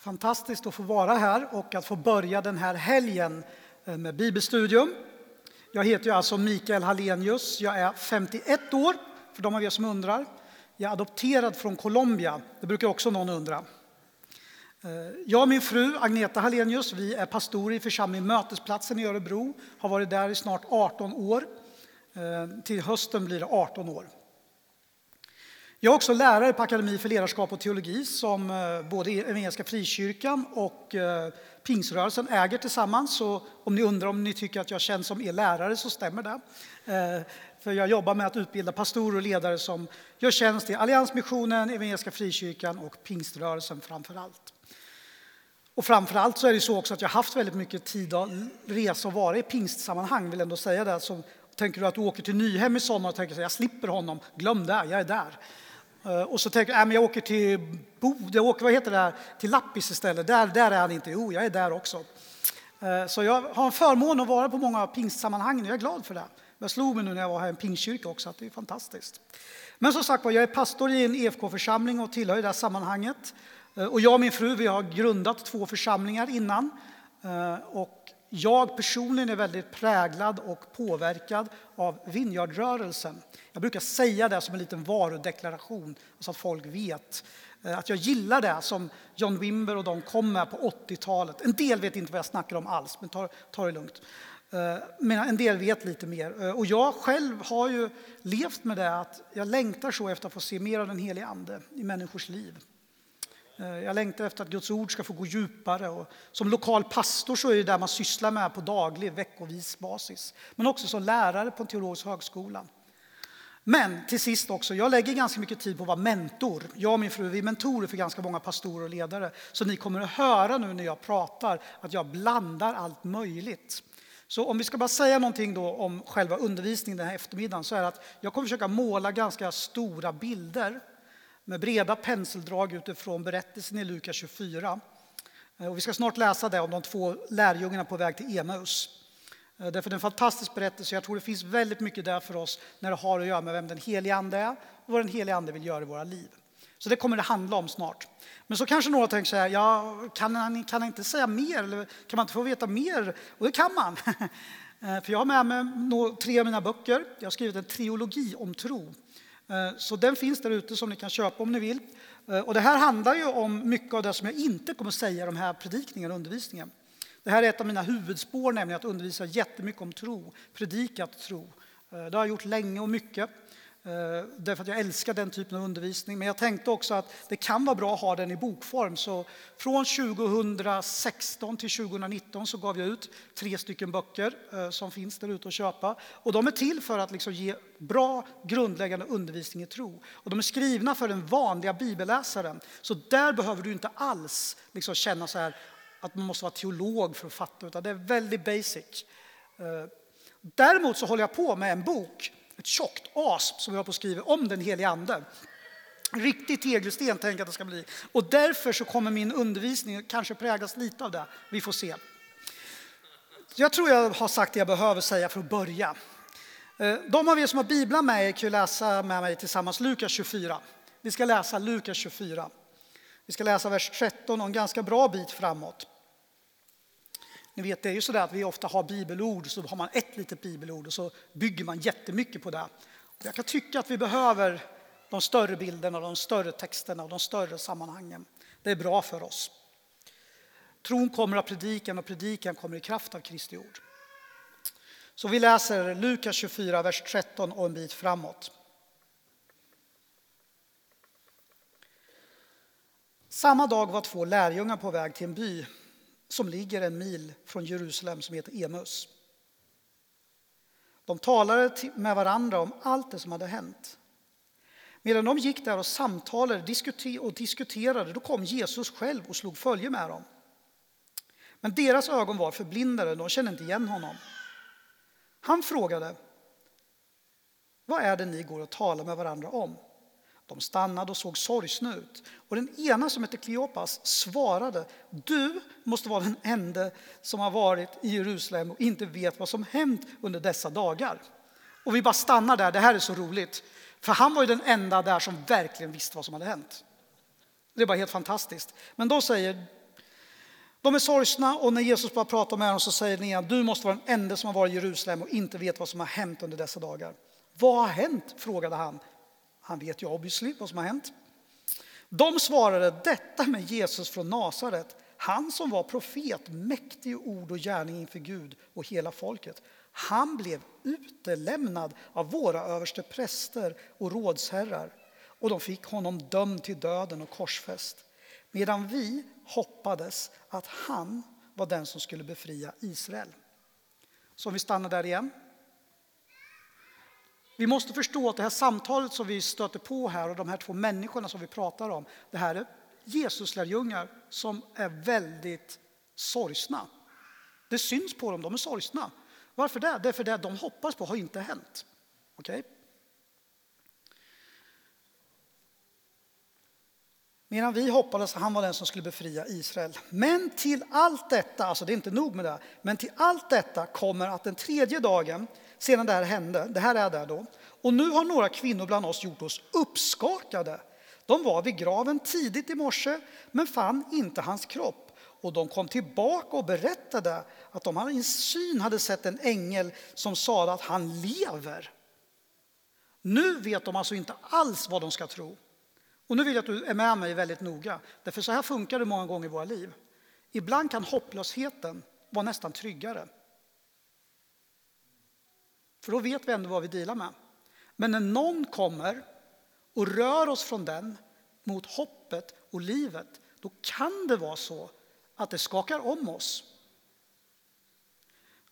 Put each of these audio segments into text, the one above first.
Fantastiskt att få vara här och att få börja den här helgen eh, med bibelstudium. Jag heter ju alltså Mikael Hallenius. Jag är 51 år, för de av er som undrar. Jag är adopterad från Colombia. Det brukar också någon undra. Eh, jag och min fru Agneta Hallenius vi är pastorer i församlingen Mötesplatsen i Örebro. Har varit där i snart 18 år. Eh, till hösten blir det 18 år. Jag är också lärare på Akademi för ledarskap och teologi som eh, både Evangeliska Frikyrkan och eh, Pingsrörelsen äger tillsammans. Så om ni undrar om ni tycker att jag känns som er lärare så stämmer det. Eh, för jag jobbar med att utbilda pastorer och ledare som gör tjänst i Alliansmissionen, Evangeliska Frikyrkan och Pingströrelsen framför allt. Och framför allt så är det så också att jag har haft väldigt mycket tid att resa och vara i pingstsammanhang, vill ändå säga det. Så tänker du att du åker till Nyhem i sommar och tänker att jag slipper honom, glöm det, jag är där. Eh, och så tänker jag, äh, jag åker till Bod, jag åker, vad heter det, till Lappis istället. Där, där är han inte. Jo, jag är där också. Eh, så jag har en förmån att vara på många pingstsammanhang och jag är glad för det. Jag slog mig nu när jag var här i en pingstkyrka också, att det är fantastiskt. Men som sagt var, jag är pastor i en EFK-församling och tillhör det här sammanhanget. Eh, och jag och min fru vi har grundat två församlingar innan. Och jag personligen är väldigt präglad och påverkad av Vineyardrörelsen. Jag brukar säga det som en liten varudeklaration så att folk vet eh, att jag gillar det som John Wimber och de kom med på 80-talet. En del vet inte vad jag snackar om alls, men ta, ta det lugnt. Eh, men en del vet lite mer. Eh, och jag själv har ju levt med det att jag längtar så efter att få se mer av den helige Ande i människors liv. Eh, jag längtar efter att Guds ord ska få gå djupare. Och som lokal pastor så är det där man sysslar med på daglig, veckovis basis. Men också som lärare på en teologisk högskola. Men till sist också, jag lägger ganska mycket tid på att vara mentor. Jag och min fru är mentorer för ganska många pastorer och ledare. Så ni kommer att höra nu när jag pratar att jag blandar allt möjligt. Så om vi ska bara säga någonting då om själva undervisningen den här eftermiddagen så är det att jag kommer försöka måla ganska stora bilder med breda penseldrag utifrån berättelsen i Lukas 24. Eh, och vi ska snart läsa det om de två lärjungarna på väg till Emaus. Eh, därför det är en fantastisk berättelse. Jag tror det finns väldigt mycket där för oss när det har att göra med vem den helige Ande är och vad den helige Ande vill göra i våra liv. Så det kommer det handla om snart. Men så kanske några tänker så här, ja, kan han, kan han inte säga mer? Eller kan man inte få veta mer? Och det kan man. Eh, för jag har med mig tre av mina böcker. Jag har skrivit en trilogi om tro. Eh, så den finns där ute som ni kan köpa om ni vill. Eh, och det här handlar ju om mycket av det som jag inte kommer säga i de här predikningarna och undervisningen. Det här är ett av mina huvudspår, nämligen att undervisa jättemycket om tro, predikat tro. Eh, det har jag gjort länge och mycket, Eh, därför att jag älskar den typen av undervisning. Men jag tänkte också att det kan vara bra att ha den i bokform. Så från 2016 till 2019 så gav jag ut tre stycken böcker eh, som finns där ute att köpa. Och de är till för att liksom ge bra grundläggande undervisning i tro. Och de är skrivna för den vanliga bibelläsaren. Så där behöver du inte alls liksom känna så här, att man måste vara teolog för att fatta, utan det är väldigt basic. Eh, däremot så håller jag på med en bok, ett tjockt as som jag på skrivet om den helige Ande. Riktig tegelsten tänker jag att det ska bli. Och därför så kommer min undervisning kanske präglas lite av det. Vi får se. Jag tror jag har sagt det jag behöver säga för att börja. Eh, de av er som har biblar med er kan läsa med mig tillsammans Lukas 24. Vi ska läsa Lukas 24. Vi ska läsa vers 13 och en ganska bra bit framåt. Ni vet, det är ju så att vi ofta har bibelord, så har man ett litet bibelord och så bygger man jättemycket på det. Jag kan tycka att vi behöver de större bilderna, de större texterna och de större sammanhangen. Det är bra för oss. Tron kommer av predikan och predikan kommer i kraft av Kristi ord. Så vi läser Lukas 24, vers 13 och en bit framåt. Samma dag var två lärjungar på väg till en by som ligger en mil från Jerusalem som heter Emus. De talade med varandra om allt det som hade hänt. Medan de gick där och samtalade och diskuterade då kom Jesus själv och slog följe med dem. Men deras ögon var förblindade, de kände inte igen honom. Han frågade, vad är det ni går och talar med varandra om? De stannade och såg sorgsna ut. Och den ena som hette Kleopas svarade, du måste vara den enda som har varit i Jerusalem och inte vet vad som hänt under dessa dagar. Och vi bara stannar där, det här är så roligt. För han var ju den enda där som verkligen visste vad som hade hänt. Det är bara helt fantastiskt. Men då säger De är sorgsna och när Jesus bara pratar med dem så säger den ena, du måste vara den enda som har varit i Jerusalem och inte vet vad som har hänt under dessa dagar. Vad har hänt? frågade han. Han vet ju obviously vad som har hänt. De svarade, detta med Jesus från Nasaret, han som var profet, mäktig i ord och gärning inför Gud och hela folket. Han blev utelämnad av våra överste präster och rådsherrar och de fick honom dömd till döden och korsfäst. Medan vi hoppades att han var den som skulle befria Israel. Så om vi stannar där igen. Vi måste förstå att det här samtalet som vi stöter på här och de här två människorna som vi pratar om, det här är Jesuslärjungar som är väldigt sorgsna. Det syns på dem, de är sorgsna. Varför det? Därför det de hoppas på har inte hänt. Okay? Medan vi hoppades att han var den som skulle befria Israel. Men till allt detta, alltså det är inte nog med det, men till allt detta kommer att den tredje dagen sedan det här hände, det här är där då, och nu har några kvinnor bland oss gjort oss uppskakade. De var vid graven tidigt i morse men fann inte hans kropp. Och de kom tillbaka och berättade att de i syn hade sett en ängel som sade att han lever. Nu vet de alltså inte alls vad de ska tro. Och nu vill jag att du är med mig väldigt noga, därför så här funkar det många gånger i våra liv. Ibland kan hopplösheten vara nästan tryggare. För då vet vi ändå vad vi dealar med. Men när någon kommer och rör oss från den mot hoppet och livet, då kan det vara så att det skakar om oss.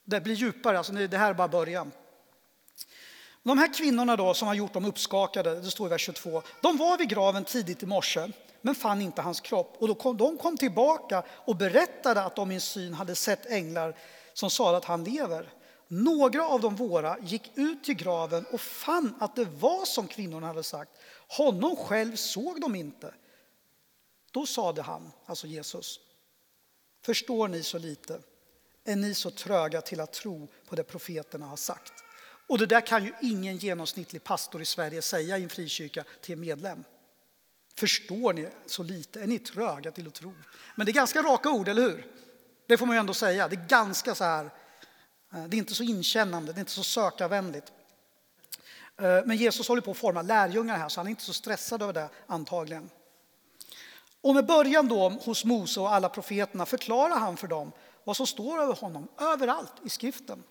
Det blir djupare, alltså det här är bara början. De här kvinnorna då som har gjort dem uppskakade, det står i vers 22, de var vid graven tidigt i morse men fann inte hans kropp. Och då kom, de kom tillbaka och berättade att de i en syn hade sett änglar som sa att han lever. Några av de våra gick ut till graven och fann att det var som kvinnorna hade sagt. Honom själv såg de inte. Då sade han, alltså Jesus, förstår ni så lite? Är ni så tröga till att tro på det profeterna har sagt? Och det där kan ju ingen genomsnittlig pastor i Sverige säga i en frikyrka till en medlem. Förstår ni så lite? Är ni tröga till att tro? Men det är ganska raka ord, eller hur? Det får man ju ändå säga. Det är ganska så här, Eh, det är inte så inkännande, det är inte så sökarvänligt. Eh, men Jesus håller på att forma lärjungar här, så han är inte så stressad över det antagligen. Och med början då hos Mose och alla profeterna förklarar han för dem vad som står över honom överallt i skriften.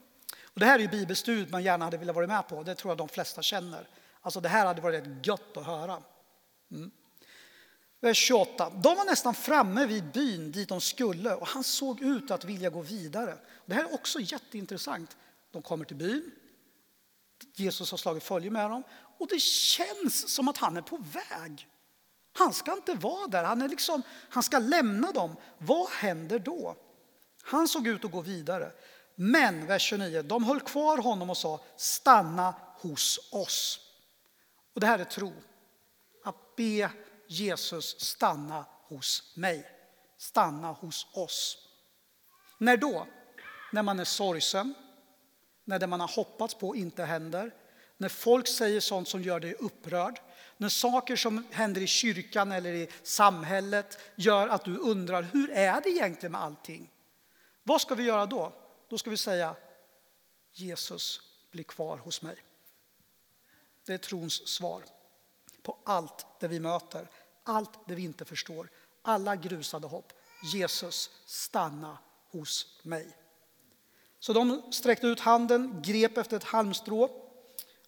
Och det här är ju bibelstudiet man gärna hade velat vara med på. Det tror jag de flesta känner. Alltså det här hade varit rätt gött att höra. Mm. Vers 28. De var nästan framme vid byn dit de skulle och han såg ut att vilja gå vidare. Det här är också jätteintressant. De kommer till byn. Jesus har slagit följe med dem och det känns som att han är på väg. Han ska inte vara där, han, är liksom, han ska lämna dem. Vad händer då? Han såg ut att gå vidare. Men, vers 29, de höll kvar honom och sa stanna hos oss. Och det här är tro. Att be Jesus stanna hos mig. Stanna hos oss. När då? När man är sorgsen, när det man har hoppats på inte händer, när folk säger sånt som gör dig upprörd, när saker som händer i kyrkan eller i samhället gör att du undrar hur är det egentligen med allting? Vad ska vi göra då? Då ska vi säga Jesus blir kvar hos mig. Det är trons svar på allt det vi möter, allt det vi inte förstår, alla grusade hopp. Jesus, stanna hos mig. Så de sträckte ut handen, grep efter ett halmstrå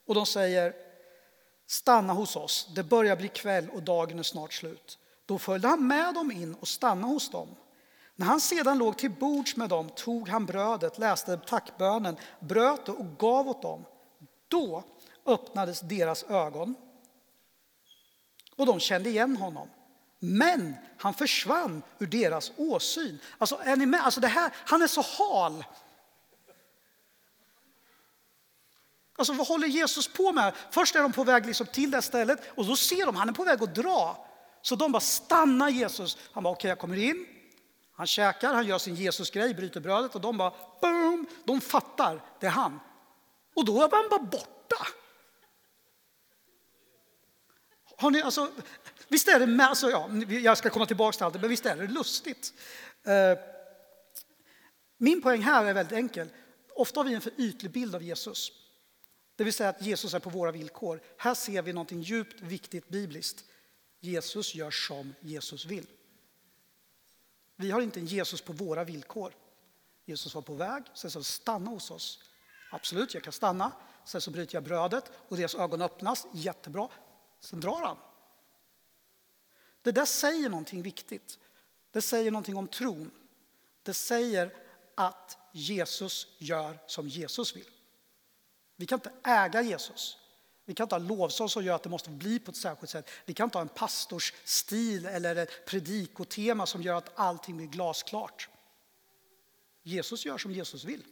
och de säger stanna hos oss. Det börjar bli kväll och dagen är snart slut. Då följde han med dem in och stannade hos dem. När han sedan låg till bords med dem tog han brödet, läste tackbönen, bröt det och gav åt dem. Då öppnades deras ögon och de kände igen honom. Men han försvann ur deras åsyn. Alltså, är ni med? Alltså det här, han är så hal. Alltså vad håller Jesus på med? Först är de på väg liksom till det stället och då ser de han är på väg att dra. Så de bara stannar Jesus. Han bara okej okay, jag kommer in. Han käkar, han gör sin Jesusgrej, bryter brödet och de bara boom, de fattar, det är han. Och då är han bara borta. Har ni, alltså, visst är det, med, alltså, ja, jag ska komma tillbaka till allt men visst är det lustigt. Eh, min poäng här är väldigt enkel. Ofta har vi en för ytlig bild av Jesus. Det vill säga att Jesus är på våra villkor. Här ser vi något djupt viktigt bibliskt. Jesus gör som Jesus vill. Vi har inte en Jesus på våra villkor. Jesus var på väg, sen så stanna hos oss. Absolut, jag kan stanna. Sen så bryter jag brödet och deras ögon öppnas. Jättebra. Sen drar han. Det där säger någonting viktigt. Det säger någonting om tron. Det säger att Jesus gör som Jesus vill. Vi kan inte äga Jesus. Vi kan inte ha lovsång som gör att det måste bli på ett särskilt sätt. Vi kan inte ha en pastors stil eller ett predikotema som gör att allting blir glasklart. Jesus gör som Jesus vill.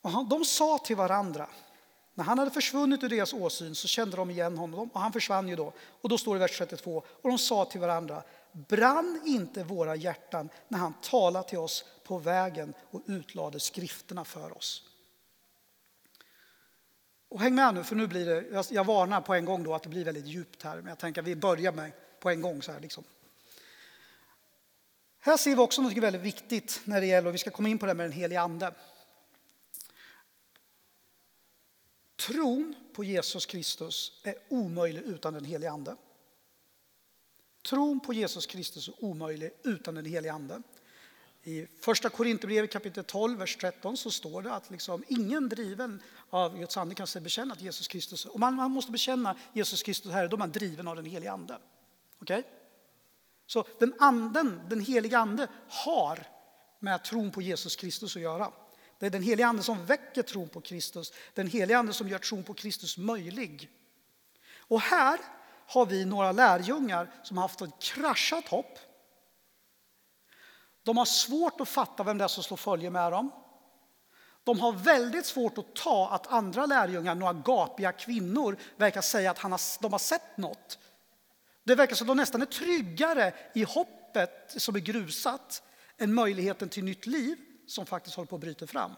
Och de sa till varandra, när han hade försvunnit ur deras åsyn så kände de igen honom och han försvann ju då. Och då står det i vers 32, och de sa till varandra, brann inte våra hjärtan när han talade till oss på vägen och utlade skrifterna för oss? Och häng med nu, för nu blir det, jag varnar på en gång då att det blir väldigt djupt här, men jag tänker att vi börjar med på en gång så här liksom. Här ser vi också något väldigt viktigt när det gäller, och vi ska komma in på det med den heliga ande. Tron på Jesus Kristus är omöjlig utan den helige Ande. Tron på Jesus Kristus är omöjlig utan den helige Ande. I första Korinthierbrevet kapitel 12, vers 13 så står det att liksom ingen driven av Guds ande kan bekänna att Jesus Kristus, om man, man måste bekänna Jesus Kristus här, då är man driven av den helige Ande. Okej? Okay? Så den anden, den heliga Ande, har med tron på Jesus Kristus att göra. Det är den heliga Ande som väcker tron på Kristus, den heliga Ande som gör tron på Kristus möjlig. Och här har vi några lärjungar som har haft ett kraschat hopp. De har svårt att fatta vem det är som slår följe med dem. De har väldigt svårt att ta att andra lärjungar, några gapiga kvinnor, verkar säga att har, de har sett något. Det verkar som att de nästan är tryggare i hoppet som är grusat än möjligheten till nytt liv som faktiskt håller på att bryta fram.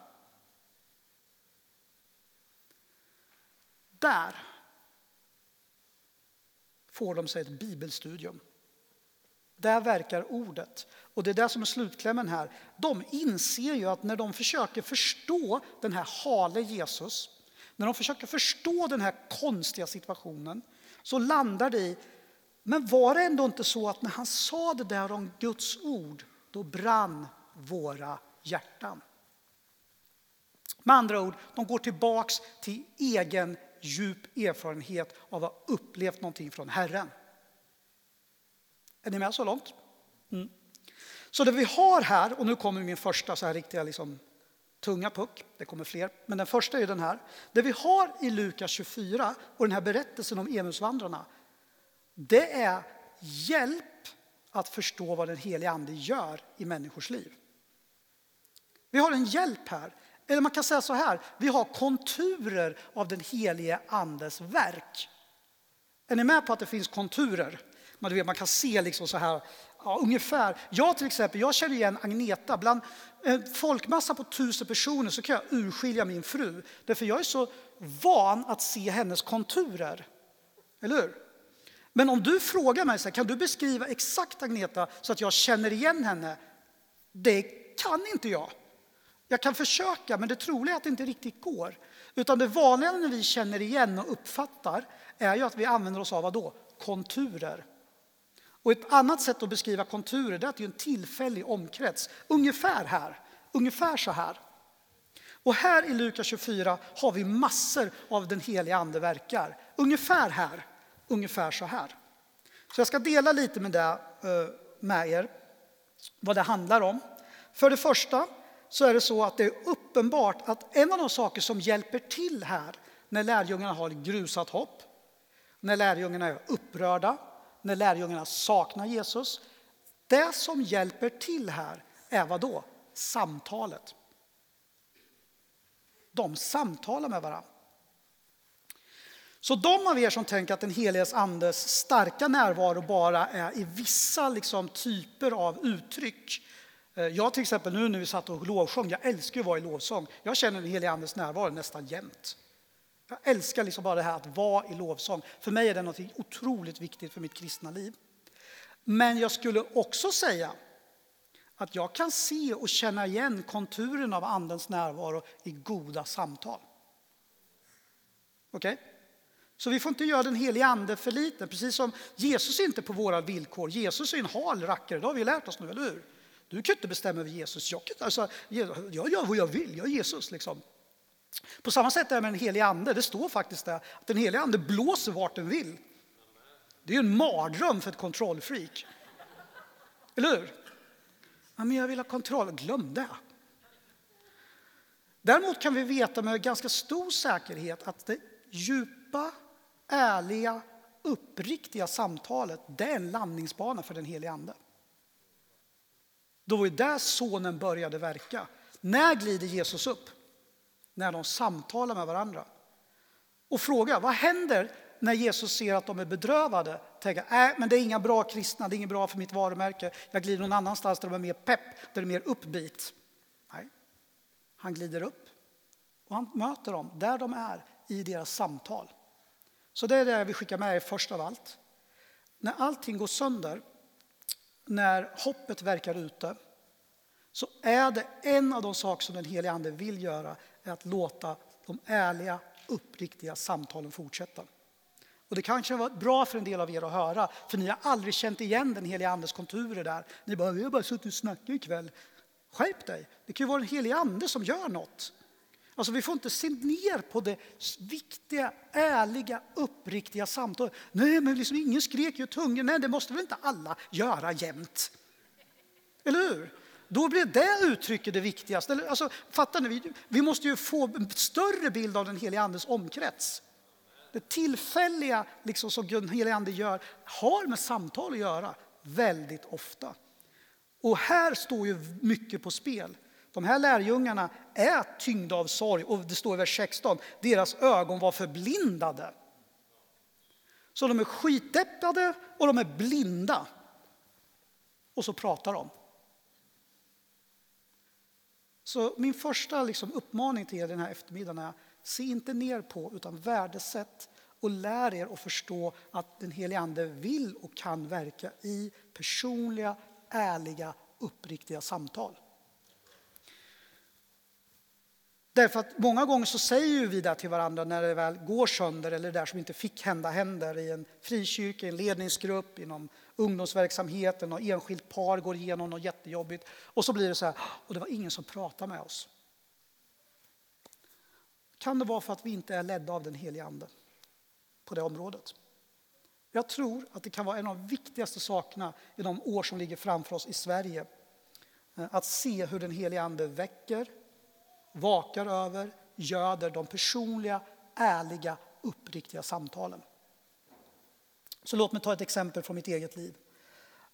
Där får de sig ett bibelstudium. Där verkar ordet. Och det är det som är slutklämmen här. De inser ju att när de försöker förstå den här hale Jesus, när de försöker förstå den här konstiga situationen, så landar det i, men var det ändå inte så att när han sa det där om Guds ord, då brann våra hjärtan. Med andra ord, de går tillbaks till egen djup erfarenhet av att ha upplevt någonting från Herren. Är ni med så långt? Mm. Så det vi har här, och nu kommer min första så här riktiga liksom, tunga puck, det kommer fler, men den första är den här. Det vi har i Lukas 24 och den här berättelsen om Emusvandrarna, det är hjälp att förstå vad den heliga Ande gör i människors liv. Vi har en hjälp här. Eller man kan säga så här, vi har konturer av den helige Andes verk. Är ni med på att det finns konturer? Man, vet, man kan se liksom så här, ja, ungefär. Jag till exempel, jag känner igen Agneta. Bland en folkmassa på tusen personer så kan jag urskilja min fru. Därför jag är så van att se hennes konturer. Eller hur? Men om du frågar mig, så här, kan du beskriva exakt Agneta så att jag känner igen henne? Det kan inte jag. Jag kan försöka, men det troliga är att det inte riktigt går. Utan det vanliga när vi känner igen och uppfattar är ju att vi använder oss av vad då? Konturer. Och ett annat sätt att beskriva konturer är att det är en tillfällig omkrets. Ungefär här, ungefär så här. Och här i Lukas 24 har vi massor av den heliga ande verkar. Ungefär här, ungefär så här. Så jag ska dela lite med, det, eh, med er vad det handlar om. För det första så är det så att det är uppenbart att en av de saker som hjälper till här när lärjungarna har grusat hopp, när lärjungarna är upprörda, när lärjungarna saknar Jesus. Det som hjälper till här är vad då? Samtalet. De samtalar med varandra. Så de av er som tänker att den heliges andes starka närvaro bara är i vissa liksom, typer av uttryck Eh, jag till exempel nu när vi satt och lovsjöng, jag älskar att vara i lovsång. Jag känner den helige Andes närvaro nästan jämt. Jag älskar liksom bara det här att vara i lovsång. För mig är det något otroligt viktigt för mitt kristna liv. Men jag skulle också säga att jag kan se och känna igen konturen av Andens närvaro i goda samtal. Okej? Okay? Så vi får inte göra den helige Ande för liten, precis som Jesus är inte på våra villkor. Jesus är en hal rackare, det har vi lärt oss nu, eller hur? Du kan inte bestämma över Jesus. Jag, kan, alltså, jag gör vad jag vill, jag är Jesus. Liksom. På samma sätt är det med den helige Ande. Det står faktiskt där att den helige Ande blåser vart den vill. Det är en mardröm för ett kontrollfreak. Eller hur? Ja, men jag vill ha kontroll. Glöm det. Däremot kan vi veta med ganska stor säkerhet att det djupa, ärliga, uppriktiga samtalet det är en landningsbana för den helige Ande. Då var det där sonen började verka. När glider Jesus upp? När de samtalar med varandra. Och fråga, vad händer när Jesus ser att de är bedrövade? Tänker, nej, äh, men det är inga bra kristna, det är inget bra för mitt varumärke. Jag glider någon annanstans där de är mer pepp, där det är mer uppbit. Nej, han glider upp och han möter dem där de är i deras samtal. Så det är det jag vill skicka med er först av allt. När allting går sönder när hoppet verkar ute så är det en av de saker som den helige Ande vill göra är att låta de ärliga, uppriktiga samtalen fortsätta. Och det kanske var bra för en del av er att höra, för ni har aldrig känt igen den helige Andes konturer där. Ni bara, vi har bara suttit och snackat ikväll. Skärp dig! Det kan ju vara den helige Ande som gör något. Alltså vi får inte se ner på det viktiga, ärliga, uppriktiga samtalet. Nej, men liksom ingen skrek ju tungor. Nej, det måste väl inte alla göra jämt? Eller hur? Då blir det uttrycket det viktigaste. Alltså, fattar ni? Vi måste ju få en större bild av den heliga Andes omkrets. Det tillfälliga liksom, som den heliga Ande gör har med samtal att göra väldigt ofta. Och här står ju mycket på spel. De här lärjungarna är tyngda av sorg och det står i vers 16, deras ögon var förblindade. Så de är skitdeppade och de är blinda. Och så pratar de. Så min första liksom uppmaning till er den här eftermiddagen är, se inte ner på utan värdesätt och lär er att förstå att den helige Ande vill och kan verka i personliga, ärliga, uppriktiga samtal. Därför att många gånger så säger vi det till varandra när det väl går sönder eller det där som inte fick hända händer i en frikyrka, i en ledningsgrupp, inom ungdomsverksamheten och enskilt par går igenom något jättejobbigt och så blir det så här, och det var ingen som pratade med oss. Kan det vara för att vi inte är ledda av den helige Ande på det området? Jag tror att det kan vara en av de viktigaste sakerna i de år som ligger framför oss i Sverige. Eh, att se hur den helige Ande väcker, vakar över, göder de personliga, ärliga, uppriktiga samtalen. Så låt mig ta ett exempel från mitt eget liv.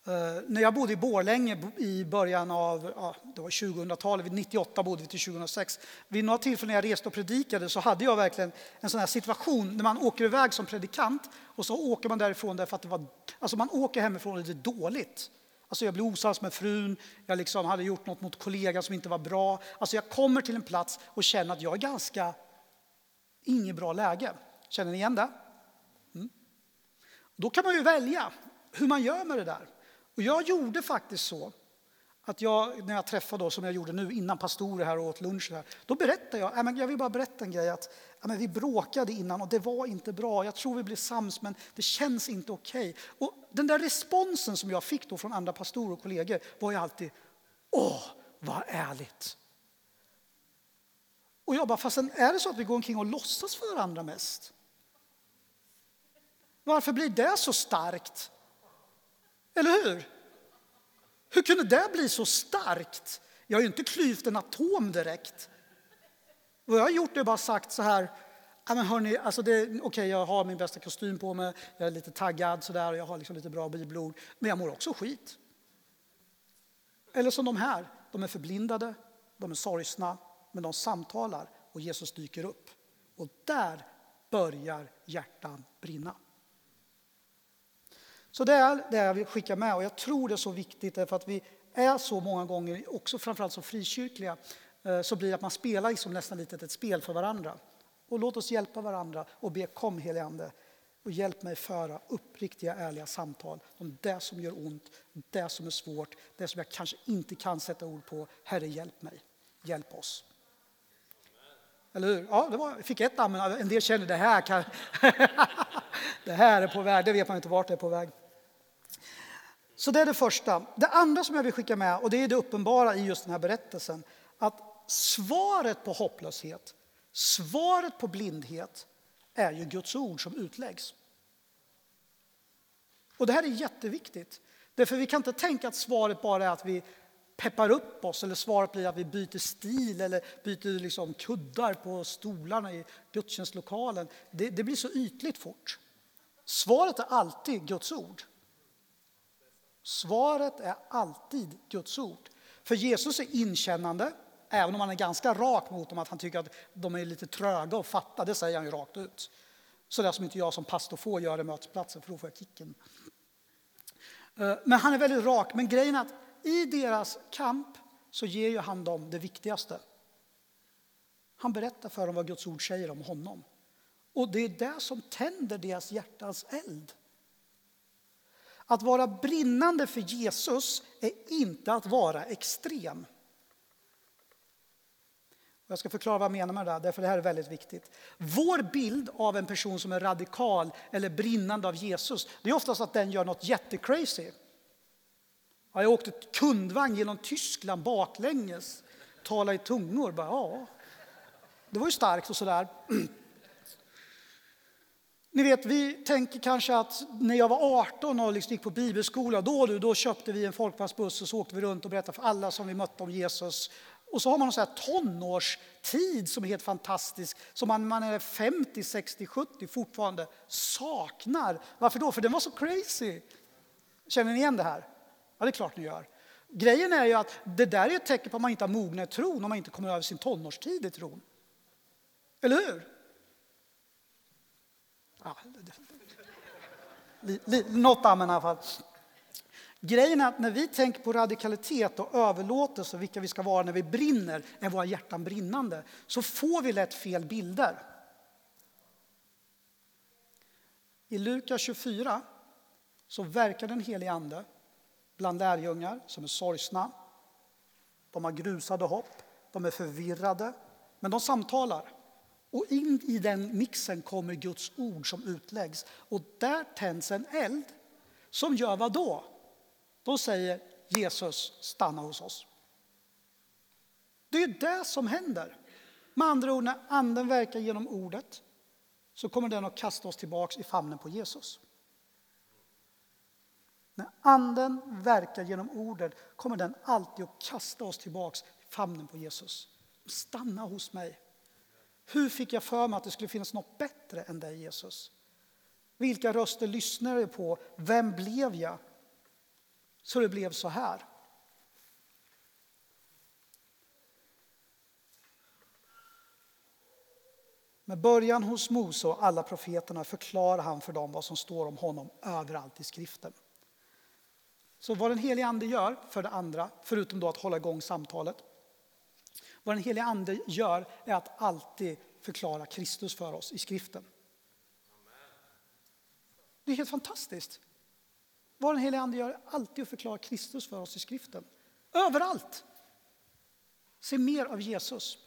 Uh, när jag bodde i Borlänge i början av uh, 2000-talet, 98 bodde vi till 2006. Vid några tillfällen när jag reste och predikade så hade jag verkligen en sån här situation när man åker iväg som predikant och så åker man därifrån därför att det var, alltså man åker hemifrån och det är dåligt. Alltså jag blev osams med frun, jag liksom hade gjort något mot kollegan som inte var bra. Alltså jag kommer till en plats och känner att jag är ganska, inget bra läge. Känner ni igen det? Mm. Då kan man ju välja hur man gör med det där. Och jag gjorde faktiskt så att jag, när jag träffade, då, som jag gjorde nu innan pastorer här och åt lunch, här, då berättade jag, äh, jag vill bara berätta en grej, att äh, vi bråkade innan och det var inte bra, jag tror vi blev sams men det känns inte okej. Okay. Och den där responsen som jag fick då från andra pastorer och kollegor var ju alltid, åh, vad ärligt. Och jag bara, fast är det så att vi går omkring och låtsas för varandra mest? Varför blir det så starkt? Eller hur? Hur kunde det bli så starkt? Jag har ju inte klyvt en atom direkt. Vad jag har gjort är bara sagt så här, ja, men hörni, alltså okej okay, jag har min bästa kostym på mig, jag är lite taggad sådär, jag har liksom lite bra bibelord, men jag mår också skit. Eller som de här, de är förblindade, de är sorgsna, men de samtalar och Jesus dyker upp. Och där börjar hjärtan brinna. Så det är det jag vill skicka med och jag tror det är så viktigt därför att vi är så många gånger, också framförallt som frikyrkliga, Eh, så blir det att man spelar liksom nästan lite ett spel för varandra. Och låt oss hjälpa varandra och be kom helige Ande. Och hjälp mig föra uppriktiga, ärliga samtal om det som gör ont, det som är svårt, det som jag kanske inte kan sätta ord på. Herre, hjälp mig. Hjälp oss. Eller hur? Ja, det var, jag fick ett amen. En del känner det här kan... det här är på väg, det vet man inte vart det är på väg. Så det är det första. Det andra som jag vill skicka med, och det är det uppenbara i just den här berättelsen, att svaret på hopplöshet, svaret på blindhet är ju Guds ord som utläggs. Och det här är jätteviktigt. Därför vi kan inte tänka att svaret bara är att vi peppar upp oss eller svaret blir att vi byter stil eller byter liksom kuddar på stolarna i gudstjänstlokalen. Det, det blir så ytligt fort. Svaret är alltid Guds ord. Svaret är alltid Guds ord. För Jesus är inkännande, även om han är ganska rak mot dem att han tycker att de är lite tröga att fatta. Det säger han ju rakt ut. Så det som inte jag som pastor får göra i mötesplatsen, för då får jag kicken. Eh, men han är väldigt rak. Men grejen är att i deras kamp så ger ju han dem det viktigaste. Han berättar för dem vad Guds ord säger om honom. Och det är det som tänder deras hjärtans eld. Att vara brinnande för Jesus är inte att vara extrem. Jag ska förklara vad jag menar med det här, därför det här är väldigt viktigt. Vår bild av en person som är radikal eller brinnande av Jesus, det är oftast att den gör något jättecrazy. jag åkte kundvagn genom Tyskland baklänges, talade i tungor. Bara, ja. Det var ju starkt och sådär. Ni vet, vi tänker kanske att när jag var 18 och liksom gick på bibelskola, då, då köpte vi en folkpassbuss och så åkte vi runt och berättade för alla som vi mötte om Jesus. Och så har man en sån här tonårstid som är helt fantastisk, som man, man är 50, 60, 70 fortfarande saknar. Varför då? För den var så crazy. Känner ni igen det här? Ja, det är klart ni gör. Grejen är ju att det där är ett tecken på att man inte har mognat i tron, om man inte kommer över sin tonårstid i tron. Eller hur? Ja, li, li, något amen i alla fall. Grejen är att när vi tänker på radikalitet och överlåtelse och vilka vi ska vara när vi brinner, är våra hjärtan brinnande, så får vi lätt fel bilder. I Lukas 24 så verkar den helige Ande bland lärjungar som är sorgsna. De har grusade hopp, de är förvirrade, men de samtalar. Och in i den mixen kommer Guds ord som utläggs. Och där tänds en eld som gör vad då? Då säger Jesus stanna hos oss. Det är det som händer. Med andra ord, när anden verkar genom ordet så kommer den att kasta oss tillbaks i famnen på Jesus. När anden verkar genom ordet kommer den alltid att kasta oss tillbaks i famnen på Jesus. Stanna hos mig. Hur fick jag för mig att det skulle finnas något bättre än dig Jesus? Vilka röster lyssnade jag på? Vem blev jag? Så det blev så här. Med början hos Mose och alla profeterna förklarar han för dem vad som står om honom överallt i skriften. Så vad den helige Ande gör, för det andra, förutom då att hålla igång samtalet, vad den helige Ande gör är att alltid förklara Kristus för oss i skriften. Det är helt fantastiskt. Vad den helige Ande gör är alltid att förklara Kristus för oss i skriften. Överallt! Se mer av Jesus.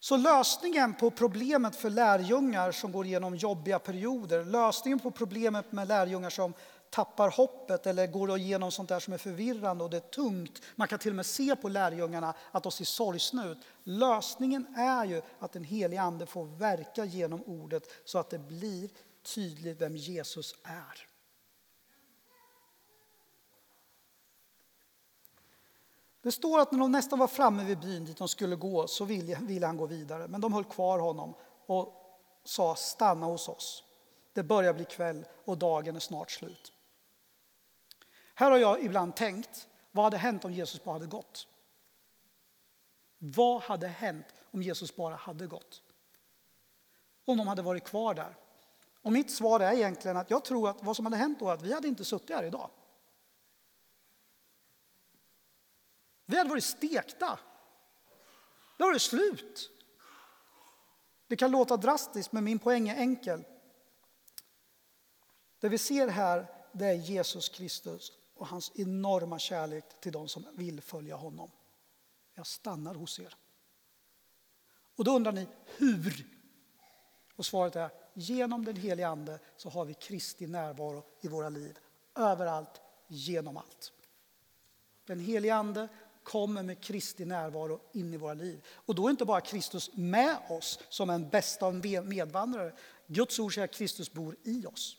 Så lösningen på problemet för lärjungar som går igenom jobbiga perioder, lösningen på problemet med lärjungar som tappar hoppet eller går igenom sånt där som är förvirrande och det är tungt. Man kan till och med se på lärjungarna att de ser sorgsna ut. Lösningen är ju att den helige Ande får verka genom ordet så att det blir tydligt vem Jesus är. Det står att när de nästan var framme vid byn dit de skulle gå så ville, ville han gå vidare. Men de höll kvar honom och sa stanna hos oss. Det börjar bli kväll och dagen är snart slut. Här har jag ibland tänkt, vad hade hänt om Jesus bara hade gått? Vad hade hänt om Jesus bara hade gått? Om de hade varit kvar där? Och mitt svar är egentligen att jag tror att vad som hade hänt då är att vi hade inte suttit här idag. Vi hade varit stekta. Då var det slut. Det kan låta drastiskt, men min poäng är enkel. Det vi ser här det är Jesus Kristus och hans enorma kärlek till de som vill följa honom. Jag stannar hos er. Och då undrar ni, hur? Och svaret är, genom den helige Ande så har vi Kristi närvaro i våra liv. Överallt, genom allt. Den helige Ande kommer med Kristi närvaro in i våra liv. Och då är inte bara Kristus med oss som en bästa medvandrare. Guds ord säger att Kristus bor i oss.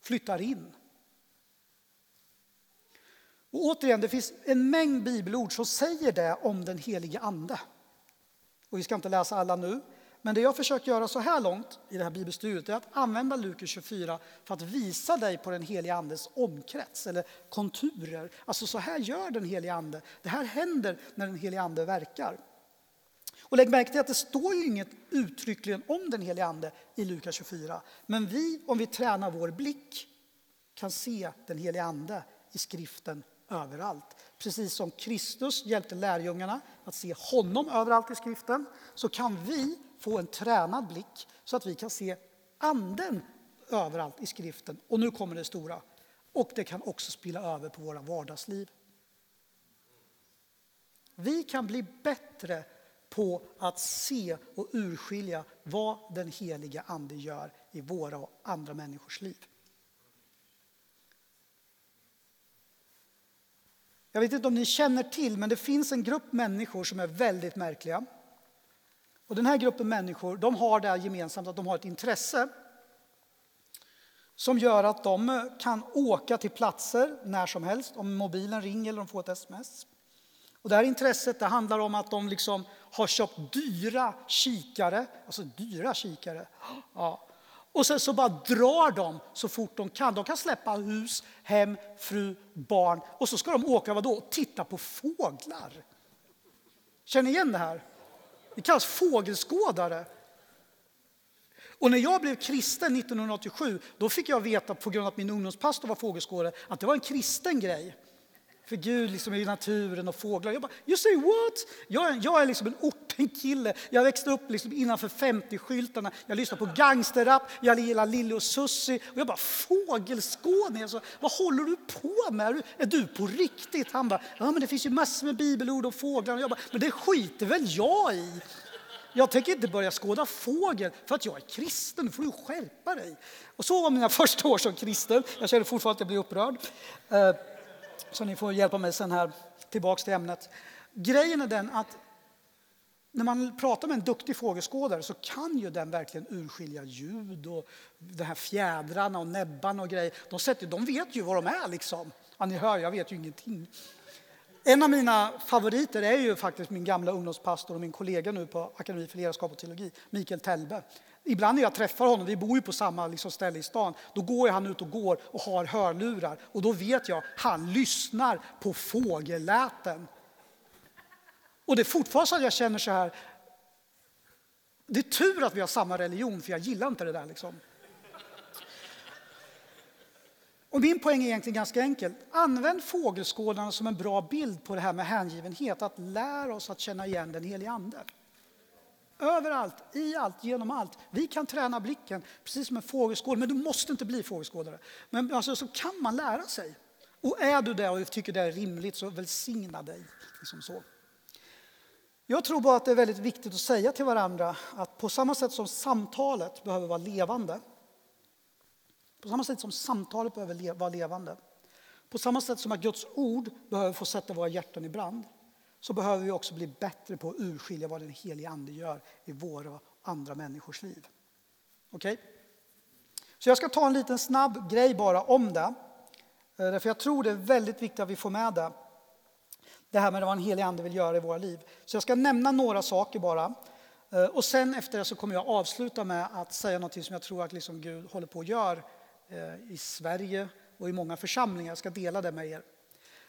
Flyttar in. Och återigen, det finns en mängd bibelord som säger det om den helige Ande. Och vi ska inte läsa alla nu, men det jag försökt göra så här långt i det här bibelstudiet är att använda Lukas 24 för att visa dig på den helige Andes omkrets eller konturer. Alltså så här gör den helige Ande. Det här händer när den helige Ande verkar. Och lägg märke till att det står ju inget uttryckligen om den helige Ande i Lukas 24. Men vi, om vi tränar vår blick, kan se den helige Ande i skriften överallt. Precis som Kristus hjälpte lärjungarna att se honom överallt i skriften så kan vi få en tränad blick så att vi kan se anden överallt i skriften. Och nu kommer det stora. Och det kan också spilla över på våra vardagsliv. Vi kan bli bättre på att se och urskilja vad den heliga Ande gör i våra och andra människors liv. Jag vet inte om ni känner till, men det finns en grupp människor som är väldigt märkliga. Och den här gruppen människor de har det gemensamt att de har ett intresse som gör att de eh, kan åka till platser när som helst om mobilen ringer eller de får ett sms. Och det här intresset det handlar om att de liksom har köpt dyra kikare, alltså dyra kikare. Ja. Och sen så bara drar de så fort de kan. De kan släppa hus, hem, fru, barn och så ska de åka vadå? titta på fåglar. Känner ni igen det här? Det kallas fågelskådare. Och när jag blev kristen 1987, då fick jag veta på grund av att min ungdomspastor var fågelskådare att det var en kristen grej. För Gud liksom i naturen och fåglar. Jag bara, you say what? Jag, jag är liksom en ortenkille. Jag växte upp liksom innanför 50-skyltarna. Jag lyssnar på gangsterrap, jag gillar Lille och Susie. Och jag bara, fågelskådning? Alltså, vad håller du på med? Är du på riktigt? Han bara, ja men det finns ju massor med bibelord om fåglar. Och jag bara, men det skiter väl jag i? Jag tänker inte börja skåda fågel för att jag är kristen. Nu får du skärpa dig. Och så var mina första år som kristen. Jag känner fortfarande att jag blir upprörd. Eh, så ni får hjälpa mig sen här tillbaks till ämnet. Grejen är den att när man pratar med en duktig fågelskådare så kan ju den verkligen urskilja ljud och de här fjädrarna och näbbarna och grejer. De, sätter, de vet ju vad de är liksom. Ja, ni hör, jag vet ju ingenting. En av mina favoriter är ju faktiskt min gamla ungdomspastor och min kollega nu på Akademi för ledarskap och teologi, Mikael Telbe. Ibland när jag träffar honom, vi bor ju på samma liksom ställe i stan, då går han ut och går och har hörlurar och då vet jag, han lyssnar på fågelläten. Och det är fortfarande så att jag känner så här, det är tur att vi har samma religion för jag gillar inte det där liksom. Och min poäng är egentligen ganska enkel. Använd fågelskådarna som en bra bild på det här med hängivenhet, att lära oss att känna igen den helige Ande. Överallt, i allt, genom allt. Vi kan träna blicken precis som en fågelskådare, men du måste inte bli fågelskådare. Men alltså, så kan man lära sig. Och är du det och tycker det är rimligt så välsigna dig. Liksom så. Jag tror bara att det är väldigt viktigt att säga till varandra att på samma sätt som samtalet behöver vara levande, på samma sätt som samtalet behöver vara levande, på samma sätt som att Guds ord behöver få sätta våra hjärtan i brand, så behöver vi också bli bättre på att urskilja vad den helige Ande gör i våra och andra människors liv. Okej? Okay? Så jag ska ta en liten snabb grej bara om det. Eh, därför jag tror det är väldigt viktigt att vi får med det. Det här med vad den helige Ande vill göra i våra liv. Så jag ska nämna några saker bara. Eh, och sen efter det så kommer jag avsluta med att säga något som jag tror att liksom Gud håller på att göra eh, i Sverige och i många församlingar. Jag ska dela det med er.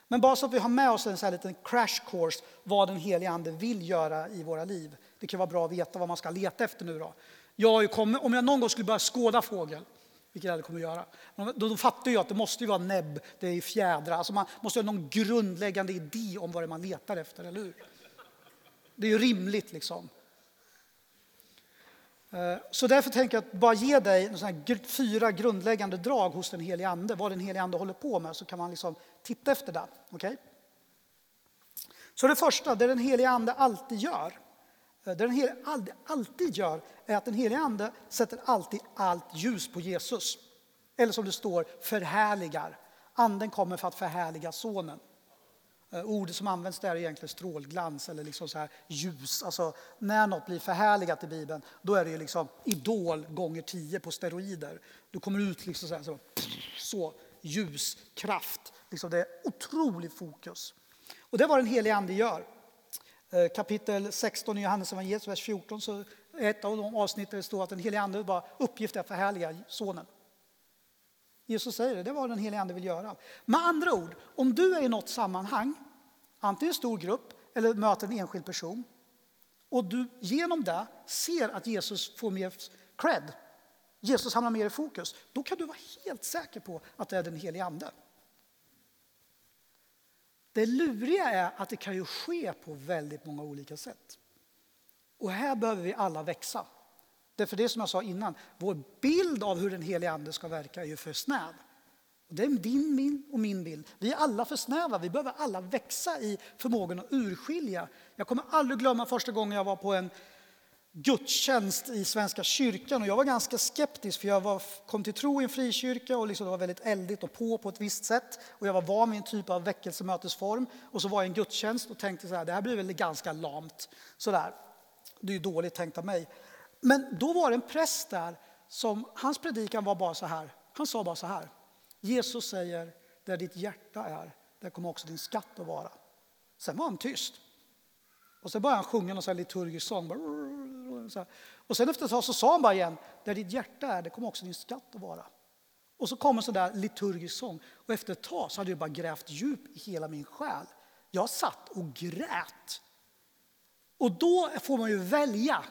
Men bara så att vi har med oss en sån här liten crash course vad den helige Ande vill göra i våra liv. Det kan vara bra att veta vad man ska leta efter nu då. Jag kommit, om jag någon gång skulle börja skåda fågel, vilket jag aldrig kommer att göra, då, då fattar jag att det måste vara näbb, det är fjädrar. Alltså man måste ha någon grundläggande idé om vad det är man letar efter, eller hur? Det är ju rimligt liksom. Eh, så därför tänker jag att bara ge dig fyra grundläggande drag hos den helige Ande, vad den helige Ande håller på med, så kan man liksom titta efter det. Okay? Så det första, det den helige Ande alltid gör, eh, det den helige Ande alltid gör är att den helige Ande sätter alltid allt ljus på Jesus. Eller som det står, förhärligar. Anden kommer för att förhärliga Sonen. Eh, Ordet som används där är egentligen strålglans eller liksom så här ljus. Alltså, när något blir förhärligat i Bibeln, då är det ju liksom idol gånger tio på steroider. Du kommer ut liksom så, här, så, så ljus, kraft. Liksom det är otroligt fokus. Och det är vad den helige Ande gör. Eh, kapitel 16 i Johannes evangeliet, vers 14, så ett av de avsnitten står att den helige Ande bara uppgift är att förhärliga Sonen. Jesus säger det, det är vad den helige Ande vill göra. Med andra ord, om du är i något sammanhang, antingen en stor grupp eller möter en enskild person, och du genom det ser att Jesus får mer cred, Jesus hamnar mer i fokus, då kan du vara helt säker på att det är den helige Ande. Det luriga är att det kan ju ske på väldigt många olika sätt. Och här behöver vi alla växa. Därför det som jag sa innan, vår bild av hur den helige ande ska verka är ju för snäv. det är din min och min bild. Vi är alla för snäva, vi behöver alla växa i förmågan att urskilja. Jag kommer aldrig glömma första gången jag var på en gudstjänst i Svenska kyrkan och jag var ganska skeptisk för jag var, kom till tro i en frikyrka och liksom det var väldigt eldigt och på på ett visst sätt och jag var van vid en typ av väckelsemötesform och så var jag i en gudstjänst och tänkte så här, det här blir väl ganska lamt sådär. Det är ju dåligt tänkt av mig. Men då var det en präst där som, hans predikan var bara så här. Han sa bara så här. Jesus säger, där ditt hjärta är, där kommer också din skatt att vara. Sen var han tyst. Och sen började han sjunga någon liturgisk sång. Och sen efter ett tag så sa han bara igen, där ditt hjärta är, det kommer också din skatt att vara. Och så kom en sån där liturgisk sång. Och efter ett tag så hade jag bara grävt djup i hela min själ. Jag satt och grät. Och då får man ju välja.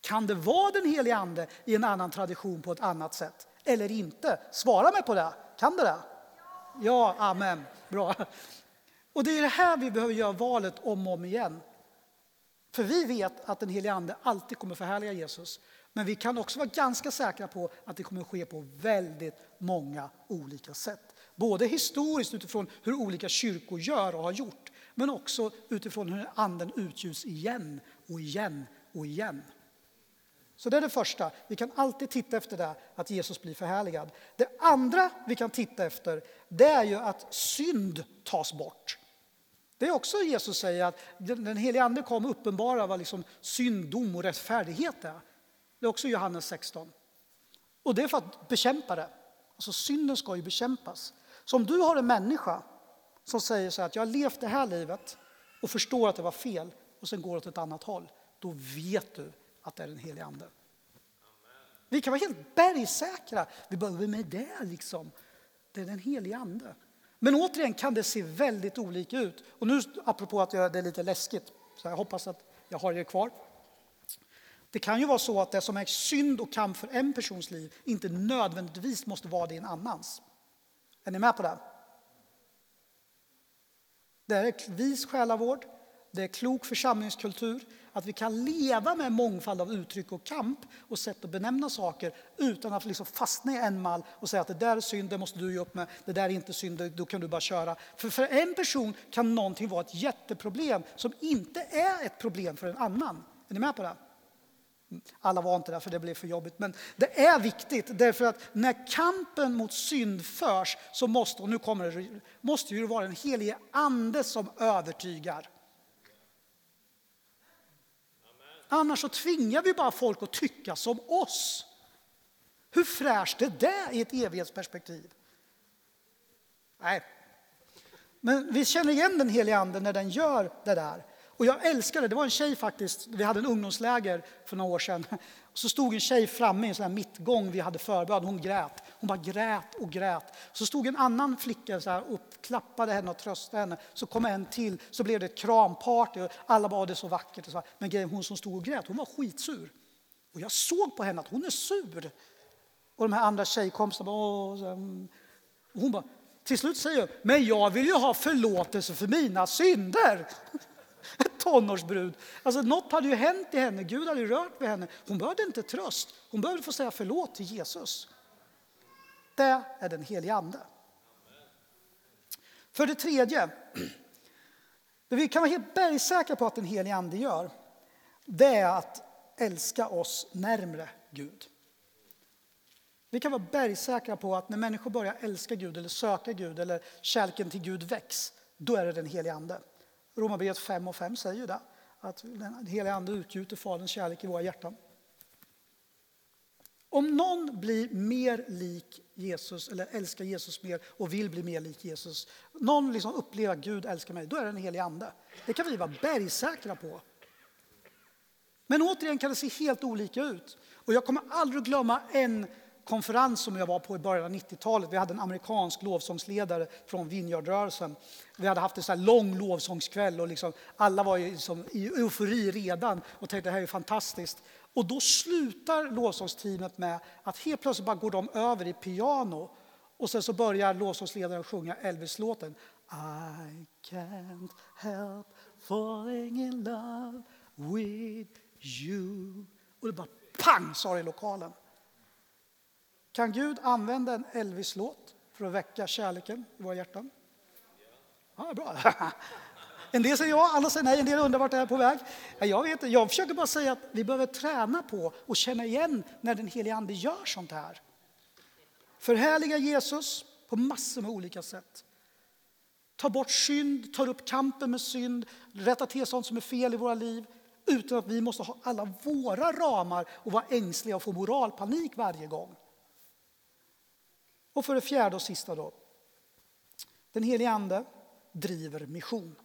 Kan det vara den helige Ande i en annan tradition på ett annat sätt? Eller inte? Svara mig på det. Kan det det? Ja, amen. Bra. Och det är det här vi behöver göra valet om och om igen. För vi vet att den helige Ande alltid kommer förhärliga Jesus. Men vi kan också vara ganska säkra på att det kommer ske på väldigt många olika sätt. Både historiskt utifrån hur olika kyrkor gör och har gjort, men också utifrån hur anden utgjuts igen och igen och igen. Så det är det första. Vi kan alltid titta efter det, att Jesus blir förhärligad. Det andra vi kan titta efter, det är ju att synd tas bort. Det är också Jesus säger att den helige Ande kom uppenbara vad liksom synd, dom och rättfärdighet är. Det är också Johannes 16. Och det är för att bekämpa det. Alltså synden ska ju bekämpas. Så om du har en människa som säger så här att jag har levt det här livet och förstår att det var fel och sen går åt ett annat håll, då vet du att det är den helige Ande. Vi kan vara helt bergsäkra. Vi behöver med det liksom. Det är den helige Ande. Men återigen kan det se väldigt olika ut. Och nu apropå att det är lite läskigt, så jag hoppas att jag har er kvar. Det kan ju vara så att det som är synd och kamp för en persons liv inte nödvändigtvis måste vara det i en annans. Är ni med på det? Det är vis själavård, det är klok församlingskultur, att vi kan leva med en mångfald av uttryck och kamp och sätt att benämna saker utan att liksom fastna i en mall och säga att det där är synd, det måste du ge upp med, det där är inte synd, då kan du bara köra. För för en person kan någonting vara ett jätteproblem som inte är ett problem för en annan. Är ni med på det? Alla var inte där för det blev för jobbigt. Men det är viktigt därför att när kampen mot synd förs så måste, och nu kommer det, måste det vara den helige ande som övertygar. Annars så tvingar vi bara folk att tycka som oss. Hur fräscht är det i ett evighetsperspektiv? Nej. Men vi känner igen den heliga anden när den gör det där. Och jag älskar det. Det var en tjej faktiskt, vi hade en ungdomsläger för några år sedan. Så stod en tjej framme i en sån här mittgång vi hade förberett. Hon grät. Hon bara grät och grät. Så stod en annan flicka så här och klappade henne och tröstade henne. Så kom en till, så blev det ett kramparty. Och alla bara, det så vackert. Och så. Men grejen, hon som stod och grät, hon var skitsur. Och jag såg på henne att hon är sur. Och de här andra tjejkompisarna bara, mm. och hon bara, till slut säger hon, men jag vill ju ha förlåtelse för mina synder. tonårsbrud. Alltså något hade ju hänt i henne, Gud hade ju rört vid henne. Hon behövde inte tröst, hon behövde få säga förlåt till Jesus. Det är den helige Ande. För det tredje, det vi kan vara helt bergsäkra på att den helige Ande gör, det är att älska oss närmre Gud. Vi kan vara bergsäkra på att när människor börjar älska Gud eller söka Gud eller kärleken till Gud väcks, då är det den helige Ande. Romarbrevet 5 och 5 säger ju det, att den helige Ande utgjuter Faderns kärlek i våra hjärtan. Om någon blir mer lik Jesus eller älskar Jesus mer och vill bli mer lik Jesus, någon liksom upplever att Gud älskar mig, då är det den helige Ande. Det kan vi vara bergsäkra på. Men återigen kan det se helt olika ut. Och jag kommer aldrig glömma en konferens som jag var på i början av 90-talet. Vi hade en amerikansk lovsångsledare från Vineyardrörelsen. Vi hade haft en så lång lovsångskväll och liksom, alla var liksom i eufori redan och tänkte det här är fantastiskt. Och då slutar lovsångsteamet med att helt plötsligt bara går de över i piano och sen så börjar lovsångsledaren sjunga Elvis-låten. I can't help falling in love with you. Och det bara pang sa det i lokalen. Kan Gud använda en Elvis-låt för att väcka kärleken i våra hjärtan? Ja, bra. En del säger ja, andra säger nej, en del undrar vart det är på väg. Jag, vet, jag försöker bara säga att vi behöver träna på och känna igen när den helige Ande gör sånt här. Förhärliga Jesus på massor med olika sätt. Ta bort synd, tar upp kampen med synd, rätta till sånt som är fel i våra liv utan att vi måste ha alla våra ramar och vara ängsliga och få moralpanik varje gång. Och för det fjärde och sista då. Den helige Ande driver mission.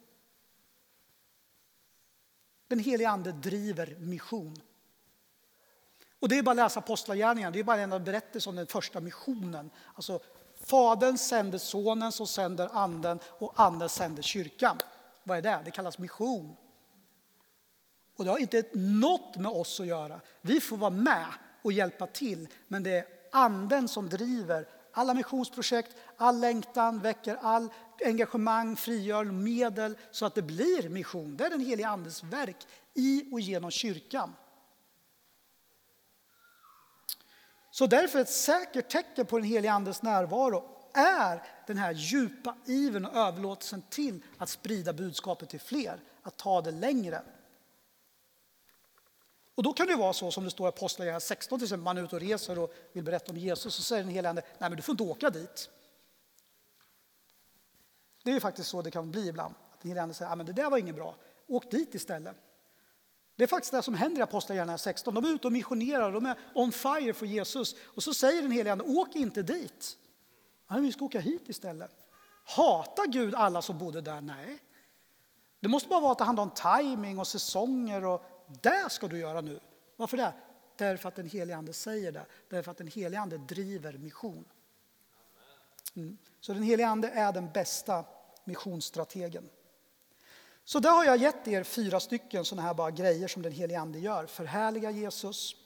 Den helige Ande driver mission. Och det är bara att läsa Apostlagärningarna, det är bara en berättelse om den första missionen. Alltså, Fadern sänder Sonen som sänder Anden och Anden sänder kyrkan. Vad är det? Det kallas mission. Och det har inte något med oss att göra. Vi får vara med och hjälpa till, men det är Anden som driver alla missionsprojekt, all längtan väcker all engagemang, frigör medel så att det blir mission. Det är den helige Andes verk i och genom kyrkan. Så därför ett säkert tecken på den helige Andes närvaro är den här djupa ivern och överlåtelsen till att sprida budskapet till fler, att ta det längre. Och då kan det vara så som det står i Apostlagärningarna 16, till exempel, man är ute och reser och vill berätta om Jesus, så säger den helige Ande, nej men du får inte åka dit. Det är faktiskt så det kan bli ibland, att den helige Ande säger, ah, men det där var inget bra, åk dit istället. Det är faktiskt det som händer i Apostlagärningarna 16, de är ute och missionerar, de är on fire för Jesus, och så säger den helige Ande, åk inte dit, nej, vi ska åka hit istället. Hatar Gud alla som bodde där? Nej. Det måste bara vara att det handlar om timing och säsonger och det ska du göra nu. Varför det? Därför att den helige Ande säger det. Därför att den helige Ande driver mission. Mm. Så den helige Ande är den bästa missionsstrategen. Så där har jag gett er fyra stycken sådana här bara grejer som den helige Ande gör. Förhärliga Jesus,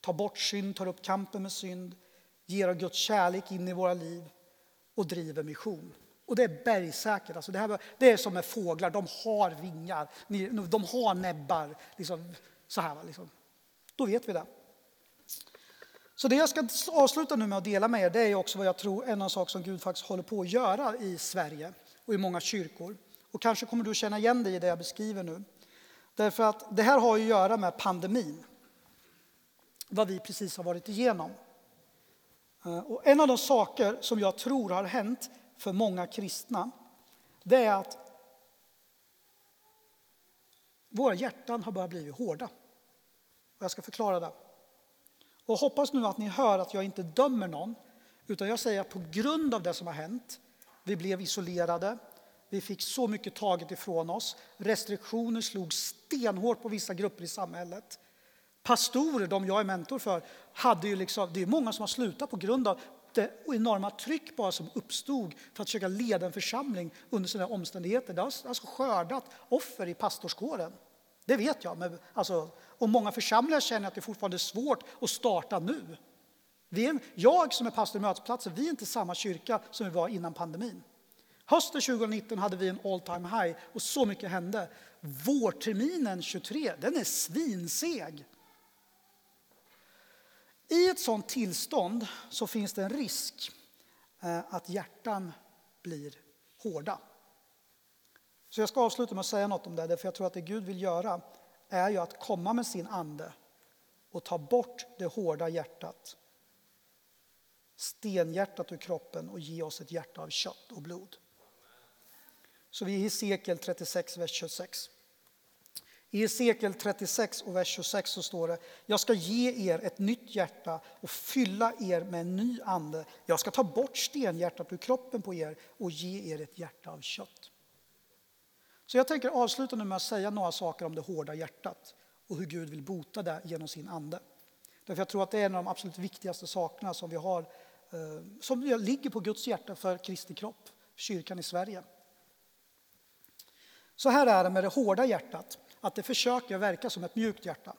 ta bort synd, tar upp kampen med synd, ger av Guds kärlek in i våra liv och driver mission. Och det är bergsäkert. Alltså det, här, det är som med fåglar, de har vingar, de har näbbar. Liksom, så här, liksom. Då vet vi det. Så det jag ska avsluta nu med att dela med er, det är också vad jag tror är en saker som Gud faktiskt håller på att göra i Sverige och i många kyrkor. Och kanske kommer du känna igen dig i det jag beskriver nu. Därför att det här har ju att göra med pandemin. Vad vi precis har varit igenom. Eh, och en av de saker som jag tror har hänt för många kristna, det är att våra hjärtan har börjat bli hårda. Och jag ska förklara det. Och hoppas nu att ni hör att jag inte dömer någon, utan jag säger att på grund av det som har hänt, vi blev isolerade, vi fick så mycket taget ifrån oss, restriktioner slog stenhårt på vissa grupper i samhället. Pastorer, de jag är mentor för, hade ju liksom, det är många som har slutat på grund av det enorma tryck bara som uppstod för att försöka leda en församling under sådana omständigheter. Alltså, det har alltså skördat offer i pastorskåren. Det vet jag. Men alltså, och många församlingar känner att det fortfarande är svårt att starta nu. Vi är, jag som är pastor i mötesplatsen, vi är inte samma kyrka som vi var innan pandemin. Hösten 2019 hade vi en all time high och så mycket hände. Vårterminen 23, den är svinseg. I ett sådant tillstånd så finns det en risk eh, att hjärtan blir hårda. Så jag ska avsluta med att säga något om det, för jag tror att det Gud vill göra är ju att komma med sin ande och ta bort det hårda hjärtat, stenhjärtat ur kroppen och ge oss ett hjärta av kött och blod. Så vi är i Hesekiel 36, vers 26. I Hesekiel 36 och vers 26 så står det Jag ska ge er ett nytt hjärta och fylla er med en ny ande. Jag ska ta bort stenhjärtat ur kroppen på er och ge er ett hjärta av kött. Så jag tänker avsluta nu med att säga några saker om det hårda hjärtat och hur Gud vill bota det genom sin ande. Därför jag tror att det är en av de absolut viktigaste sakerna som vi har Eh, som ligger på Guds hjärta för Kristi kropp, kyrkan i Sverige. Så här är det med det hårda hjärtat, att det försöker verka som ett mjukt hjärta.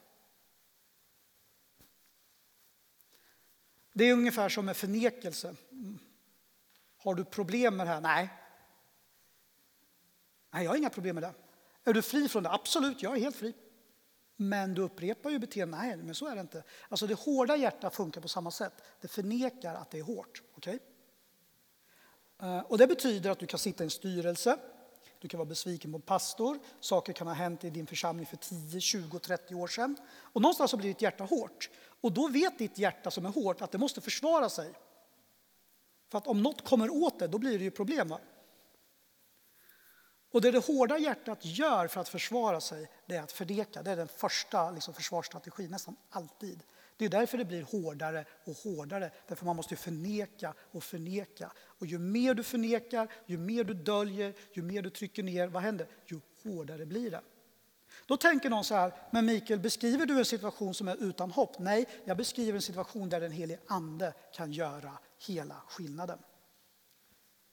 Det är ungefär som med förnekelse. Mm. Har du problem med det här? Nej. Nej, jag har inga problem med det. Är du fri från det? Absolut, jag är helt fri. Men du upprepar ju beteendet. Nej, men så är det inte. Alltså det hårda hjärtat funkar på samma sätt. Det förnekar att det är hårt. Okay? Eh, och det betyder att du kan sitta i en styrelse du kan vara besviken på en pastor. Saker kan ha hänt i din församling för 10, 20, 30 år sedan. Och någonstans så blir ditt hjärta hårt. Och då vet ditt hjärta som är hårt att det måste försvara sig. För att om något kommer åt det, då blir det ju problem. Va? Och det det hårda hjärtat gör för att försvara sig, det är att förneka. Det är den första liksom, försvarsstrategin, nästan alltid. Det är därför det blir hårdare och hårdare, därför man måste förneka och förneka. Och ju mer du förnekar, ju mer du döljer, ju mer du trycker ner, vad händer? Ju hårdare blir det. Då tänker någon så här, men Mikael, beskriver du en situation som är utan hopp? Nej, jag beskriver en situation där den helige Ande kan göra hela skillnaden.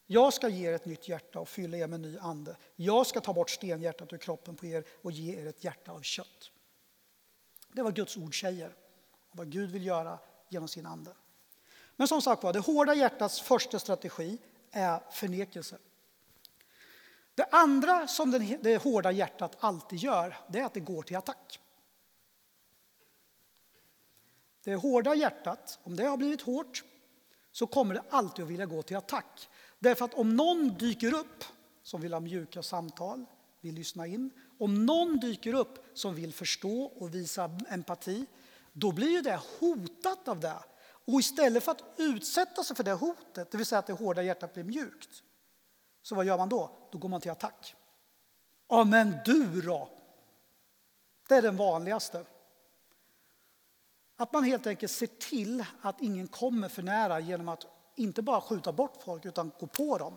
Jag ska ge er ett nytt hjärta och fylla er med ny ande. Jag ska ta bort stenhjärtat ur kroppen på er och ge er ett hjärta av kött. Det är vad Guds ord säger vad Gud vill göra genom sin ande. Men som sagt var, det hårda hjärtats första strategi är förnekelse. Det andra som det hårda hjärtat alltid gör, det är att det går till attack. Det hårda hjärtat, om det har blivit hårt, så kommer det alltid att vilja gå till attack. Därför att om någon dyker upp som vill ha mjuka samtal, vill lyssna in, om någon dyker upp som vill förstå och visa empati, då blir ju det hotat av det. Och istället för att utsätta sig för det hotet, det vill säga att det hårda hjärtat blir mjukt, så vad gör man då? Då går man till attack. Ja, men du då? Det är den vanligaste. Att man helt enkelt ser till att ingen kommer för nära genom att inte bara skjuta bort folk utan gå på dem.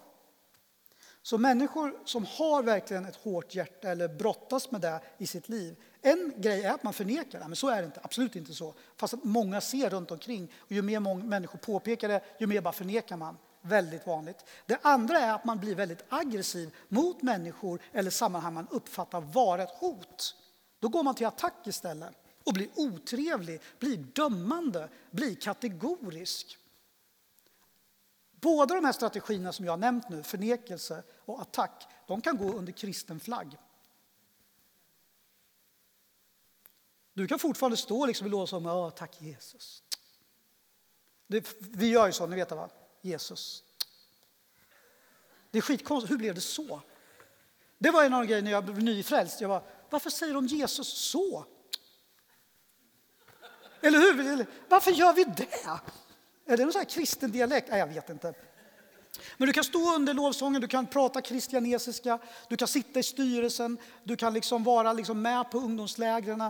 Så människor som har verkligen ett hårt hjärta eller brottas med det i sitt liv, en grej är att man förnekar det, men så är det inte, absolut inte så. Fast att många ser runt omkring och ju mer många människor påpekar det, ju mer bara förnekar man. Väldigt vanligt. Det andra är att man blir väldigt aggressiv mot människor eller sammanhang man uppfattar vara ett hot. Då går man till attack istället och blir otrevlig, blir dömande, blir kategorisk. Båda de här strategierna som jag har nämnt nu, förnekelse och attack, de kan gå under kristen flagg. Du kan fortfarande stå liksom i lås och säga tack Jesus. Det, vi gör ju så, ni vet det va? Jesus. Det är skitkonstigt, hur blev det så? Det var en av de grejerna när jag blev nyfrälst. Jag bara, varför säger de Jesus så? Eller hur? Varför gör vi det? Är det någon sån här kristen dialekt? Nej, jag vet inte. Men du kan stå under lovsången, du kan prata kristianesiska, du kan sitta i styrelsen, du kan liksom vara liksom med på ungdomslägren,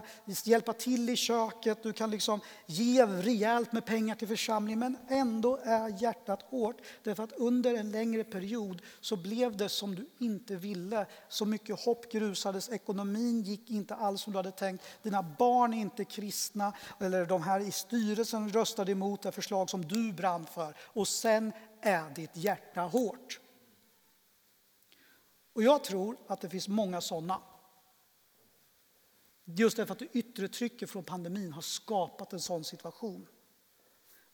hjälpa till i köket, du kan liksom ge rejält med pengar till församlingen. Men ändå är hjärtat hårt, därför att under en längre period så blev det som du inte ville. Så mycket hopp grusades, ekonomin gick inte alls som du hade tänkt, dina barn är inte kristna, eller de här i styrelsen röstade emot det förslag som du brann för. Och sen är ditt hjärta hårt? Och jag tror att det finns många sådana. Just därför att det yttre trycket från pandemin har skapat en sån situation.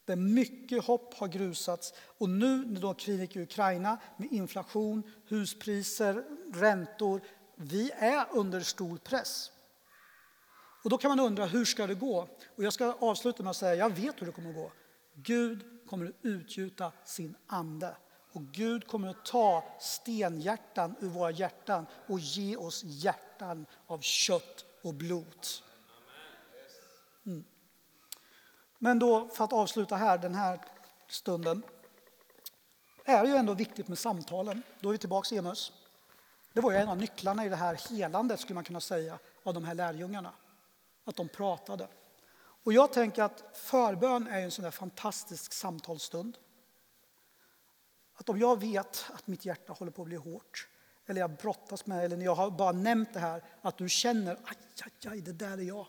Där mycket hopp har grusats och nu när då kriget i Ukraina med inflation, huspriser, räntor. Vi är under stor press. Och då kan man undra hur ska det gå? Och jag ska avsluta med att säga jag vet hur det kommer att gå. Gud kommer att utgjuta sin ande och Gud kommer att ta stenhjärtan ur våra hjärtan och ge oss hjärtan av kött och blod. Mm. Men då för att avsluta här den här stunden är det ju ändå viktigt med samtalen. Då är vi tillbaka i Emus. Det var ju en av nycklarna i det här helandet skulle man kunna säga av de här lärjungarna. Att de pratade. Och jag tänker att förbön är en sån där fantastisk samtalsstund. Att om jag vet att mitt hjärta håller på att bli hårt, eller jag brottas med, eller när jag har bara nämnt det här, att du känner aj, aj, aj, det där är jag.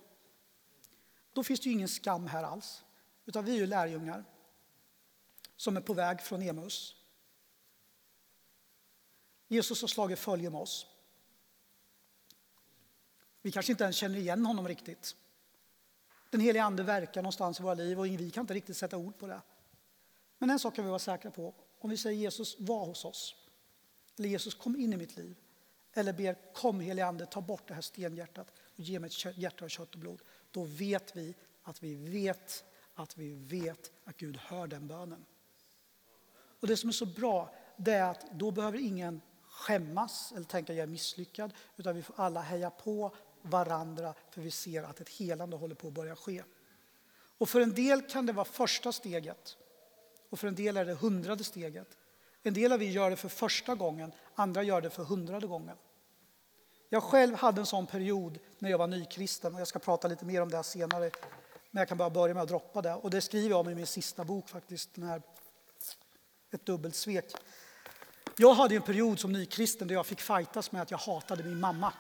Då finns det ju ingen skam här alls, utan vi är ju lärjungar som är på väg från Emmaus. Jesus har slagit följe med oss. Vi kanske inte ens känner igen honom riktigt. Den heliga Ande verkar någonstans i våra liv och vi kan inte riktigt sätta ord på det. Men en sak kan vi vara säkra på. Om vi säger Jesus var hos oss, eller Jesus kom in i mitt liv, eller ber kom helige Ande ta bort det här stenhjärtat och ge mig ett hjärta av kött och blod. Då vet vi att vi vet att vi vet att Gud hör den bönen. Och det som är så bra det är att då behöver ingen skämmas eller tänka att jag är misslyckad utan vi får alla heja på varandra för vi ser att ett helande håller på att börja ske. Och för en del kan det vara första steget och för en del är det hundrade steget. En del av er gör det för första gången, andra gör det för hundrade gången. Jag själv hade en sån period när jag var nykristen och jag ska prata lite mer om det senare. Men jag kan bara börja med att droppa det. Och det skriver jag om i min sista bok faktiskt, den här Ett dubbelt svek. Jag hade en period som nykristen där jag fick fightas med att jag hatade min mamma.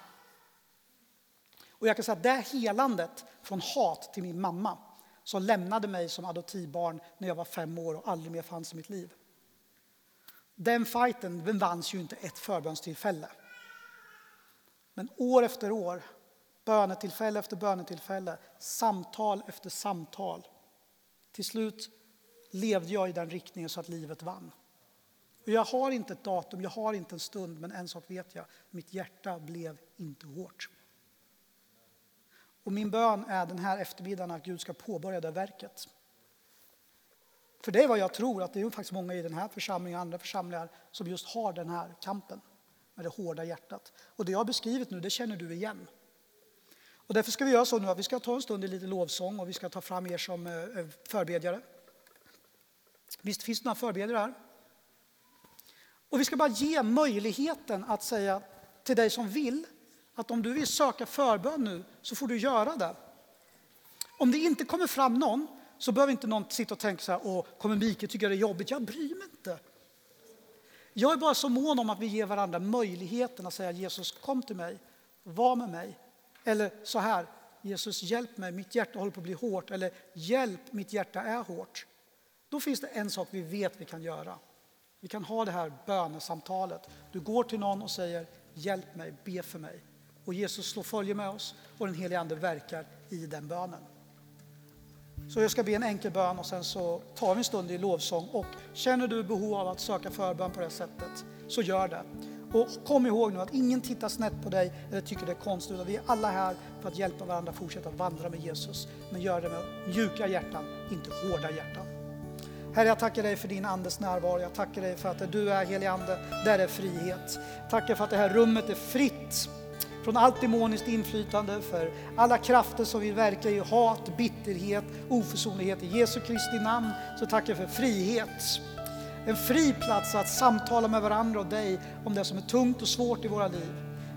Och jag kan säga att det helandet från hat till min mamma som lämnade mig som adoptivbarn när jag var fem år och aldrig mer fanns i mitt liv. Den fighten den vanns ju inte ett förbönstillfälle. Men år efter år, bönetillfälle efter bönetillfälle, samtal efter samtal. Till slut levde jag i den riktningen så att livet vann. Och jag har inte ett datum, jag har inte en stund, men en sak vet jag. Mitt hjärta blev inte hårt. Och min bön är den här eftermiddagen att Gud ska påbörja det verket. För det är vad jag tror, att det är faktiskt många i den här församlingen och andra församlingar som just har den här kampen med det hårda hjärtat. Och det jag har beskrivit nu, det känner du igen. Och därför ska vi göra så nu att vi ska ta en stund i lite lovsång och vi ska ta fram er som eh, eh, förbedjare. Visst finns det några förbedjare här? Och vi ska bara ge möjligheten att säga till dig som vill att om du vill söka förbön nu så får du göra det. Om det inte kommer fram någon så behöver inte någon sitta och tänka så här, åh, kommer Mikael tycka det är jobbigt? Jag bryr mig inte. Jag är bara så mån om att vi ger varandra möjligheten att säga Jesus kom till mig, var med mig. Eller så här, Jesus hjälp mig, mitt hjärta håller på att bli hårt. Eller hjälp, mitt hjärta är hårt. Då finns det en sak vi vet vi kan göra. Vi kan ha det här bönesamtalet. Du går till någon och säger hjälp mig, be för mig. Och Jesus slår följe med oss och den helige Ande verkar i den bönen. Så jag ska be en enkel bön och sen så tar vi en stund i lovsång. Och känner du behov av att söka förbön på det sättet, så gör det. Och kom ihåg nu att ingen tittar snett på dig eller tycker det är konstigt. Utan vi är alla här för att hjälpa varandra att fortsätta vandra med Jesus. Men gör det med mjuka hjärtan, inte hårda hjärtan. Herre, jag tackar dig för din Andes närvaro. Jag tackar dig för att du är, helig Ande, där är frihet. Tackar för att det här rummet är fritt från allt demoniskt inflytande, för alla krafter som vill verka i hat, bitterhet, oförsonlighet. I Jesu Kristi namn så tackar jag för frihet. En fri plats att samtala med varandra och dig om det som är tungt och svårt i våra liv.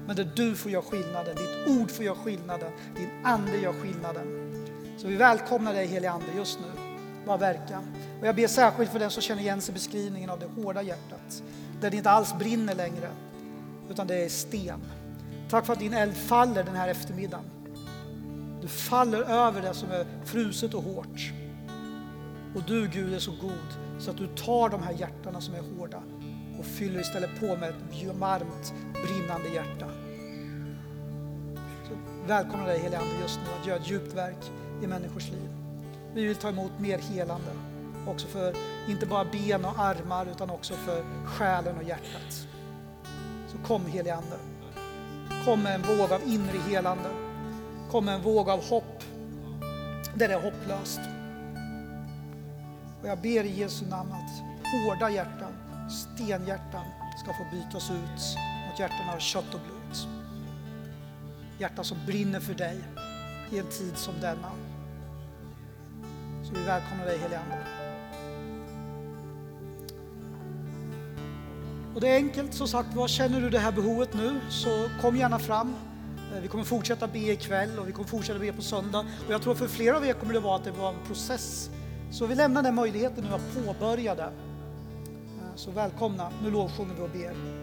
Men där du får göra skillnaden, ditt ord får göra skillnaden, din ande gör skillnaden. Så vi välkomnar dig helige Ande just nu. Bara verka. Och jag ber särskilt för den som känner igen sig i beskrivningen av det hårda hjärtat. Där det inte alls brinner längre, utan det är sten. Tack för att din eld faller den här eftermiddagen. Du faller över det som är fruset och hårt. Och du Gud är så god så att du tar de här hjärtana som är hårda och fyller istället på med ett varmt brinnande hjärta. Så välkomna dig helige Ande just nu att göra ett djupt verk i människors liv. Vi vill ta emot mer helande. också för inte bara ben och armar utan också för själen och hjärtat. Så kom helige Ande. Kom med en våg av inre helande. Kom med en våg av hopp där det är hopplöst. Och jag ber i Jesu namn att hårda hjärtan, stenhjärtan ska få bytas ut mot hjärtan av kött och blod. Hjärtan som brinner för dig i en tid som denna. Så vi välkomnar dig helige Ande. Och det är enkelt som sagt var, känner du det här behovet nu så kom gärna fram. Eh, vi kommer fortsätta be ikväll och vi kommer fortsätta be på söndag. Och jag tror för flera av er kommer det vara att det var en process. Så vi lämnar den möjligheten nu att påbörja det. Eh, så välkomna, nu lovsjunger vi och ber.